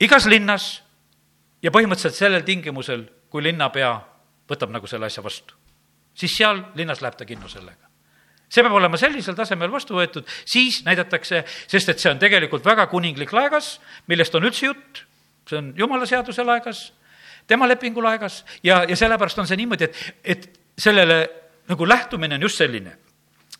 igas linnas ja põhimõtteliselt sellel tingimusel, kui linnapea võtab nagu selle asja vastu, siis seal linnas läheb ta kinno sellega see peab olema sellisel tasemel vastu võetud, siis näidatakse, sest et see on tegelikult väga kuninglik laegas, millest on üldse jutt, see on jumala seaduse laegas, tema lepingu laegas. Ja, ja sellepärast on see niimoodi, et, et sellele nagu lähtumine on just selline.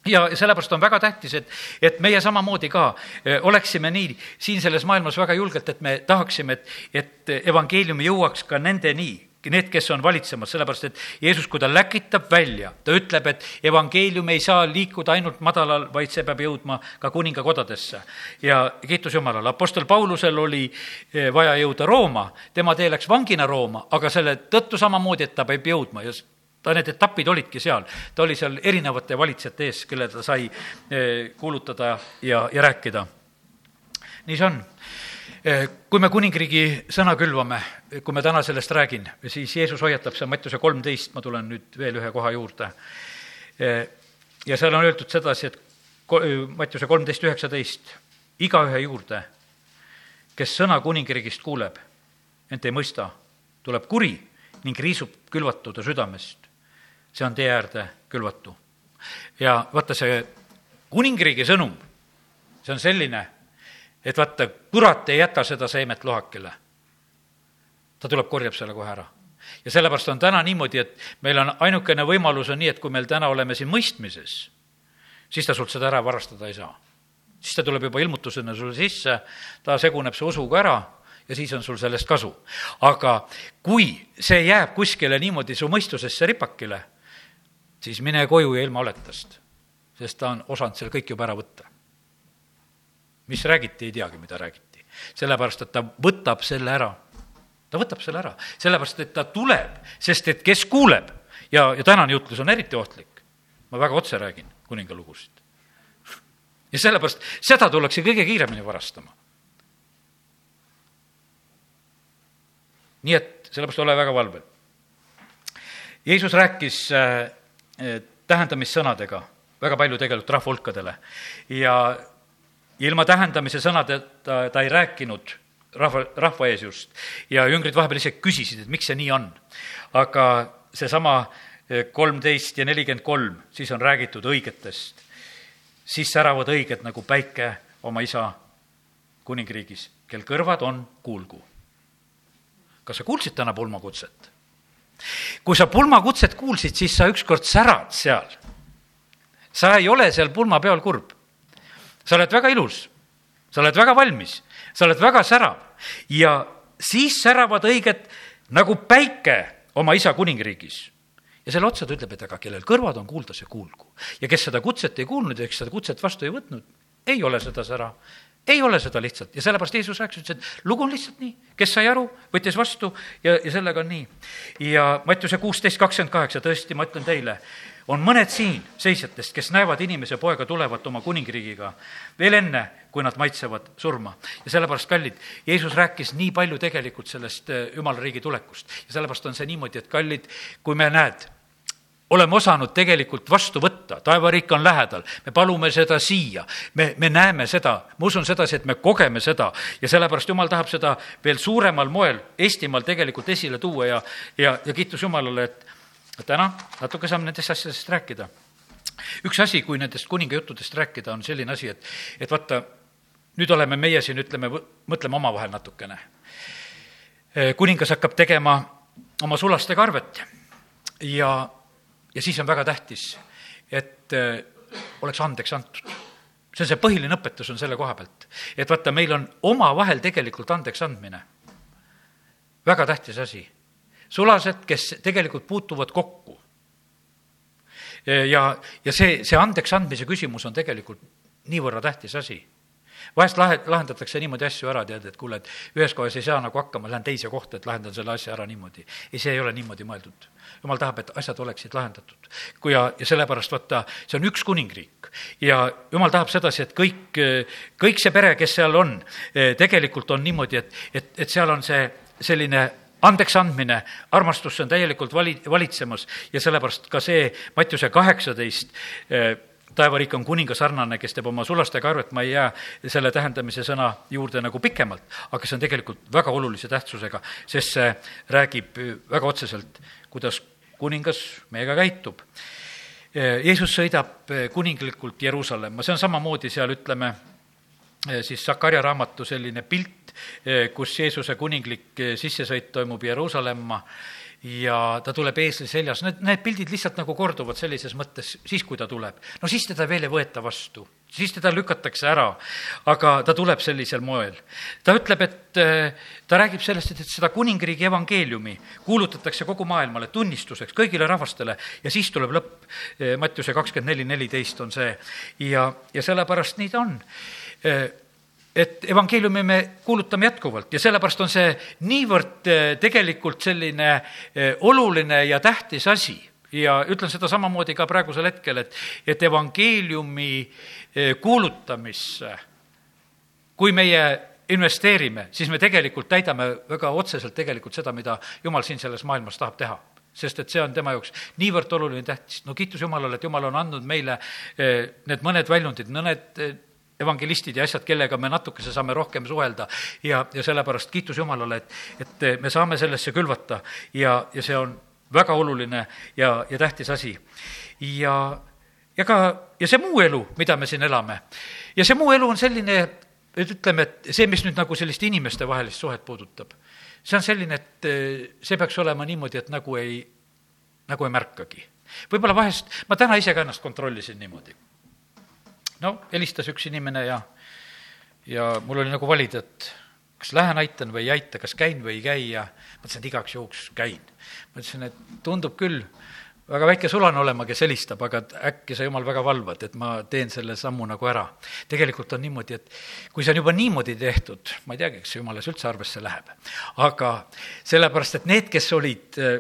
Ja sellepärast on väga tähtis, et, et meie samamoodi ka eh, oleksime nii siin selles maailmas väga julgelt, et me tahaksime, et, et evangeelium jõuaks ka nendeni, need, kes on valitsemas, sellepärast et Jeesus, kui ta läkitab välja, ta ütleb, et evangeelium ei saa liikuda ainult madalal, vaid see peab jõudma ka kuningakodadesse. ja kiitus Jumalale, Apostel Paulusel oli eh, vaja jõuda Rooma, tema tee läks vangina Rooma, aga selle tõttu samamoodi, et ta peab jõudma. Ja ta, need etapid olidki seal, ta oli seal erinevate valitsejate ees, kelle ta sai eh, kuulutada ja, ja rääkida. nii see on kui me kuningriigi sõna külvame, kui me täna sellest räägin, siis Jeesus hoiatab, see on Mattiuse kolmteist, ma tulen nüüd veel ühe koha juurde. Eh, ja seal on öeldud sedasi, et Mattiuse kolmteist üheksateist, igaühe juurde, kes sõna kuningriigist kuuleb, ent ei mõista, tuleb kuri ning riisub külvatu ta südamest. see on tee äärde külvatu. ja vaata, see kuningriigi sõnum, see on selline et vaata, kurat ei jäta seda seemet lohakile. ta tuleb, korjab selle kohe ära. ja sellepärast on täna niimoodi, et meil on ainukene võimalus on nii, et kui meil täna oleme siin mõistmises, siis ta sult seda ära varastada ei saa. siis ta tuleb juba ilmutusena sulle sisse, ta seguneb su usuga ära ja siis on sul sellest kasu. aga kui see jääb kuskile niimoodi su mõistusesse ripakile, siis mine koju ja ilma oletast, sest ta on osanud selle kõik juba ära võtta mis räägiti, ei teagi, mida räägiti. sellepärast, et ta võtab selle ära. ta võtab selle ära, sellepärast et ta tuleb, sest et kes kuuleb ja, ja tänane jutlus on eriti ohtlik. ma väga otse räägin kuningalugusid. ja sellepärast seda tullakse kõige kiiremini varastama. nii et sellepärast ole väga valvel. Jeesus rääkis äh, tähendamissõnadega väga palju tegelikult rahvahulkadele ja ja ilma tähendamise sõnadeta ta ei rääkinud rahva, rahva ees just. ja jüngrid vahepeal ise küsisid, et miks see nii on. aga seesama eh, kolmteist ja nelikümmend kolm, siis on räägitud õigetest. siis säravad õiged nagu päike oma isa kuningriigis, kel kõrvad on, kuulgu. kas sa kuulsid täna pulmakutset? kui sa pulmakutset kuulsid, siis sa ükskord särad seal. sa ei ole seal pulmapeol kurb sa oled väga ilus, sa oled väga valmis, sa oled väga särav ja siis säravad õiged nagu päike oma isa kuningriigis ja selle otsa ta ütleb, et aga kellel kõrvad on kuulda, see kuulgu. ja kes seda kutset ei kuulnud ja kes seda kutset vastu ei võtnud, ei ole seda sära. ei ole seda lihtsalt ja sellepärast Jeesus rääkis, ütles, et lugu on lihtsalt nii, kes sai aru, võttis vastu ja, ja sellega on nii. ja Mattiuse kuusteist kakskümmend kaheksa, tõesti, ma ütlen teile, on mõned siin seisjatest, kes näevad inimese poega tulevat oma kuningriigiga veel enne, kui nad maitsevad surma. ja sellepärast, kallid, Jeesus rääkis nii palju tegelikult sellest eh, jumala riigi tulekust ja sellepärast on see niimoodi, et kallid, kui me näed, oleme osanud tegelikult vastu võtta, taevariik on lähedal, me palume seda siia, me, me näeme seda, ma usun sedasi, et me kogeme seda ja sellepärast Jumal tahab seda veel suuremal moel Eestimaal tegelikult esile tuua ja, ja, ja kiitus Jumalale, et täna natuke saame nendest asjadest rääkida. üks asi, kui nendest kuningajuttudest rääkida, on selline asi, et, et vaata, nüüd oleme meie siin, ütleme, mõtleme omavahel natukene. kuningas hakkab tegema oma sulastega arvet ja, ja siis on väga tähtis, et äh, oleks andeks antud see on see põhiline õpetus on selle koha pealt, et vaata, meil on omavahel tegelikult andeks andmine väga tähtis asi. Sulased, kes tegelikult puutuvad kokku. ja, ja see, see andeks andmise küsimus on tegelikult niivõrra tähtis asi vahest lahe, lahendatakse niimoodi asju ära, tead, et kuule, et ühes kohas ei saa nagu hakkama, lähen teise kohta, et lahendan selle asja ära niimoodi. ei, see ei ole niimoodi mõeldud. jumal tahab, et asjad oleksid lahendatud. kui ja, ja sellepärast vaata, see on üks kuningriik ja jumal tahab sedasi, et kõik, kõik see pere, kes seal on, tegelikult on niimoodi, et, et, et seal on see selline andeks andmine, armastus, on täielikult vali, valitsemas ja sellepärast ka see Mattiuse kaheksateist taevariik on kuninga sarnane, kes teeb oma sulastega arvet, ma ei jää selle tähendamise sõna juurde nagu pikemalt, aga see on tegelikult väga olulise tähtsusega, sest see räägib väga otseselt, kuidas kuningas meiega käitub. Jeesus sõidab kuninglikult Jeruusalemma, see on samamoodi seal, ütleme, siis Sakarja raamatu selline pilt, kus Jeesuse kuninglik sissesõit toimub Jeruusalemma ja ta tuleb eesli seljas, need, need pildid lihtsalt nagu korduvad sellises mõttes, siis kui ta tuleb. no siis teda veel ei võeta vastu, siis teda lükatakse ära, aga ta tuleb sellisel moel. ta ütleb, et äh, ta räägib sellest, et, et seda kuningriigi evangeeliumi kuulutatakse kogu maailmale tunnistuseks kõigile rahvastele ja siis tuleb lõpp. Mattiuse kakskümmend neli, neliteist on see ja, ja sellepärast nii ta on et evangeeliumi me kuulutame jätkuvalt ja sellepärast on see niivõrd eh, tegelikult selline eh, oluline ja tähtis asi ja ütlen seda samamoodi ka praegusel hetkel, et, et evangeeliumi eh, kuulutamisse, kui meie investeerime, siis me tegelikult täidame väga otseselt tegelikult seda, mida Jumal siin selles maailmas tahab teha sest et see on tema jaoks niivõrd oluline, tähtis. no kiitus Jumalale, et Jumal on andnud meile need mõned väljundid, mõned evangelistid ja asjad, kellega me natukese saame rohkem suhelda ja, ja sellepärast kiitus Jumalale, et, et me saame sellesse külvata ja, ja see on väga oluline ja, ja tähtis asi. ja, ja ka, ja see muu elu, mida me siin elame, ja see muu elu on selline, et ütleme, et see, mis nüüd nagu sellist inimestevahelist suhet puudutab, see on selline, et see peaks olema niimoodi, et nagu ei, nagu ei märkagi. võib-olla vahest, ma täna ise ka ennast kontrollisin niimoodi no helistas üks inimene ja, ja mul oli nagu valida, et kas lähen aitan või ei aita, kas käin või ei käi ja mõtlesin, et igaks juhuks käin. mõtlesin, et tundub küll väga väike sulane olema, kes helistab, aga äkki sa, jumal, väga valvad, et ma teen selle sammu nagu ära. tegelikult on niimoodi, et kui see on juba niimoodi tehtud, ma ei teagi, kas see jumalas üldse arvesse läheb, aga sellepärast, et need, kes olid eh,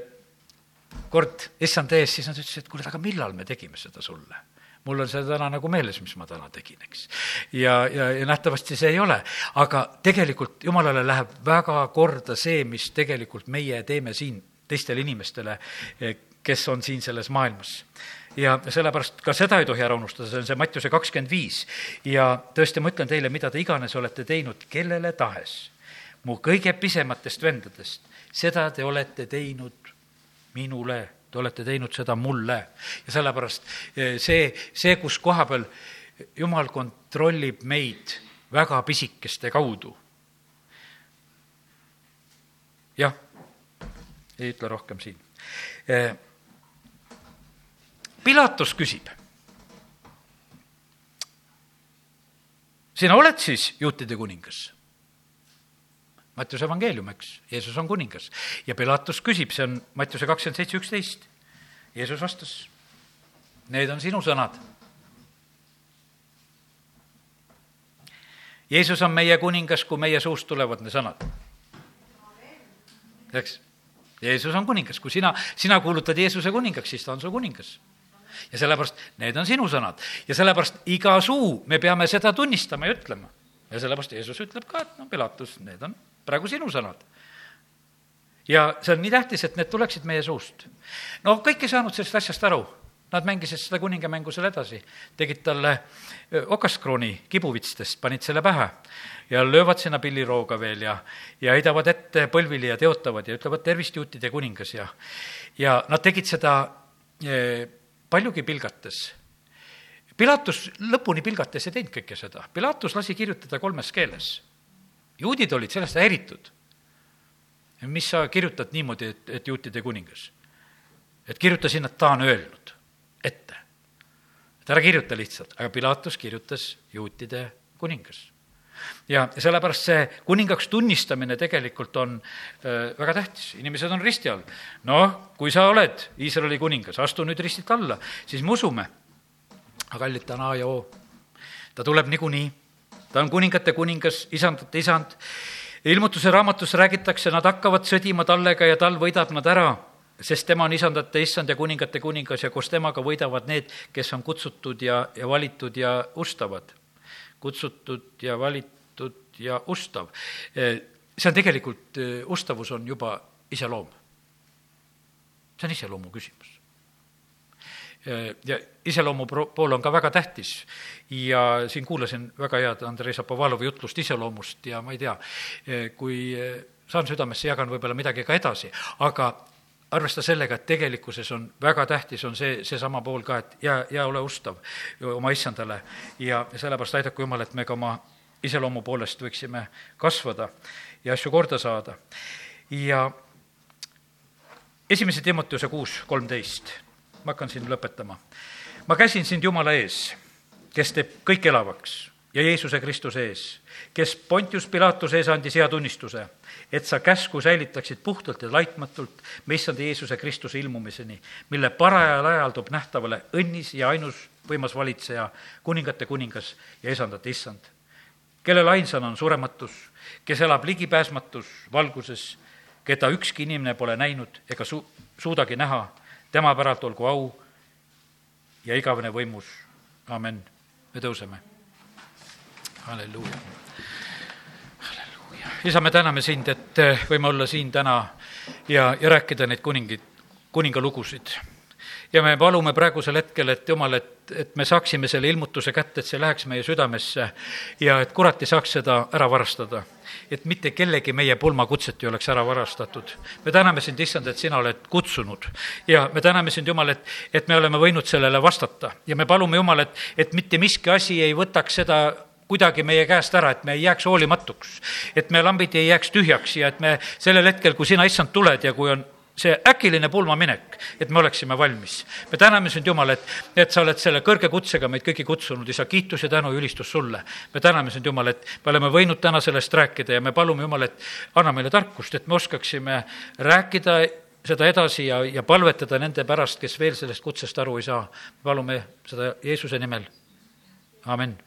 kord issand ees, siis nad ütlesid, et kuule, aga millal me tegime seda sulle mul on see täna nagu meeles, mis ma täna tegin, eks. ja, ja, ja nähtavasti see ei ole, aga tegelikult jumalale läheb väga korda see, mis tegelikult meie teeme siin teistele inimestele, kes on siin selles maailmas ja sellepärast ka seda ei tohi ära unustada, see on see Mattiuse kakskümmend viis. ja tõesti, ma ütlen teile, mida te iganes olete teinud kellele tahes, mu kõige pisematest vendadest, seda te olete teinud minule te olete teinud seda mulle ja sellepärast eh, see, see, kus koha peal jumal kontrollib meid väga pisikeste kaudu. jah, ei ütle rohkem siin. Eh, Pilatus küsib. sina oled siis juutide kuningas Mattiuse evangeelium, eks, Jeesus on kuningas. ja Pilatus küsib, see on Mattiuse kakskümmend seitse, üksteist. Jeesus vastas, need on sinu sõnad. Jeesus on meie kuningas, kui meie suust tulevad need sõnad. eks, Jeesus on kuningas, kui sina, sina kuulutad Jeesuse kuningaks, siis ta on su kuningas ja sellepärast need on sinu sõnad ja sellepärast iga suu me peame seda tunnistama ja ütlema. ja sellepärast Jeesus ütleb ka, et no Pilatus, need on praegu sinu sõnad. ja see on nii tähtis, et need tuleksid meie suust. no kõik ei saanud sellest asjast aru, nad mängisid seda kuningamängu seal edasi, tegid talle okaskrooni kibuvitstest, panid selle pähe ja löövad sinna pillirooga veel ja, ja heidavad ette põlvili ja teotavad ja ütlevad tervist, juutide kuningas ja, ja nad tegid seda paljugi pilgates. Pilatus lõpuni pilgates ei teinud kõike seda, Pilatus lasi kirjutada kolmes keeles juudid olid sellest häiritud. mis sa kirjutad niimoodi, et, et juutide kuningas? et kirjuta sinna, et ta on öelnud ette. et ära kirjuta lihtsalt, aga Pilatus kirjutas juutide kuningas. ja sellepärast see kuningaks tunnistamine tegelikult on äh, väga tähtis, inimesed on risti all. noh, kui sa oled Iisraeli kuningas, astu nüüd ristilt alla, siis me usume. aga kallid, ta on A ja O. ta tuleb niikuinii, ta on kuningate kuningas, isandate isand. ilmutuse raamatus räägitakse, nad hakkavad sõdima tallega ja tal võidab nad ära sest tema on isandate issand ja kuningate kuningas ja koos temaga võidavad need, kes on kutsutud ja, ja valitud ja ustavad. kutsutud ja valitud ja ustav. see on tegelikult, ustavus on juba iseloom. see on iseloomu küsimus. Ja iseloomu pool on ka väga tähtis. Ja siin kuulasin väga head Andrei Zapovalovi jutlust iseloomust ja ma ei tea, kui saan südamesse, jagan võib-olla midagi ka edasi, aga arvesta sellega, et tegelikkuses on väga tähtis, on see, seesama pool ka, et jää, jää ole ustav oma issandale. Ja sellepärast aidaku Jumal, et me ka oma iseloomu poolest võiksime kasvada ja asju korda saada. ja esimese Timoteuse kuus kolmteist, ma hakkan siin lõpetama. ma käsin sind Jumala ees, kes teeb kõik elavaks ja Jeesuse Kristuse ees, kes Pontius Pilatuse ees andis hea tunnistuse et sa käsku säilitaksid puhtalt ja laitmatult meissand Jeesuse Kristuse ilmumiseni, mille parajal ajal toob nähtavale õnnis ja ainus võimas valitseja, kuningate kuningas ja isandate issand, kellel ainsana on surematus, kes elab ligipääsmatus valguses, keda ükski inimene pole näinud ega su-, suudagi näha, tema päralt olgu au ja igavene võimus, amen. me tõuseme. halleluuja isa, me täname sind, et eh, võime olla siin täna ja, ja rääkida neid kuningid, kuningalugusid. ja me palume praegusel hetkel, et jumal, et, et me saaksime selle ilmutuse kätte, et see läheks meie südamesse ja et kurat ei saaks seda ära varastada. Et mitte kellegi meie pulmakutset ei oleks ära varastatud. me täname sind, issand, et sina oled kutsunud ja me täname sind, Jumal, et, et me oleme võinud sellele vastata ja me palume, Jumal, et, et mitte miski asi ei võtaks seda kuidagi meie käest ära, et me ei jääks hoolimatuks. et me lambid ei jääks tühjaks ja et me sellel hetkel, kui sina, issand, tuled ja kui on see äkiline pulmaminek, et me oleksime valmis. me täname sind, Jumal, et, et sa oled selle kõrge kutsega meid kõiki kutsunud, isa, kiitus ja tänu ja ülistus sulle. me täname sind, Jumal, et me oleme võinud täna sellest rääkida ja me palume, Jumal, et anna meile tarkust, et me oskaksime rääkida seda edasi ja, ja palvetada nende pärast, kes veel sellest kutsest aru ei saa. palume seda Jeesuse nimel, amin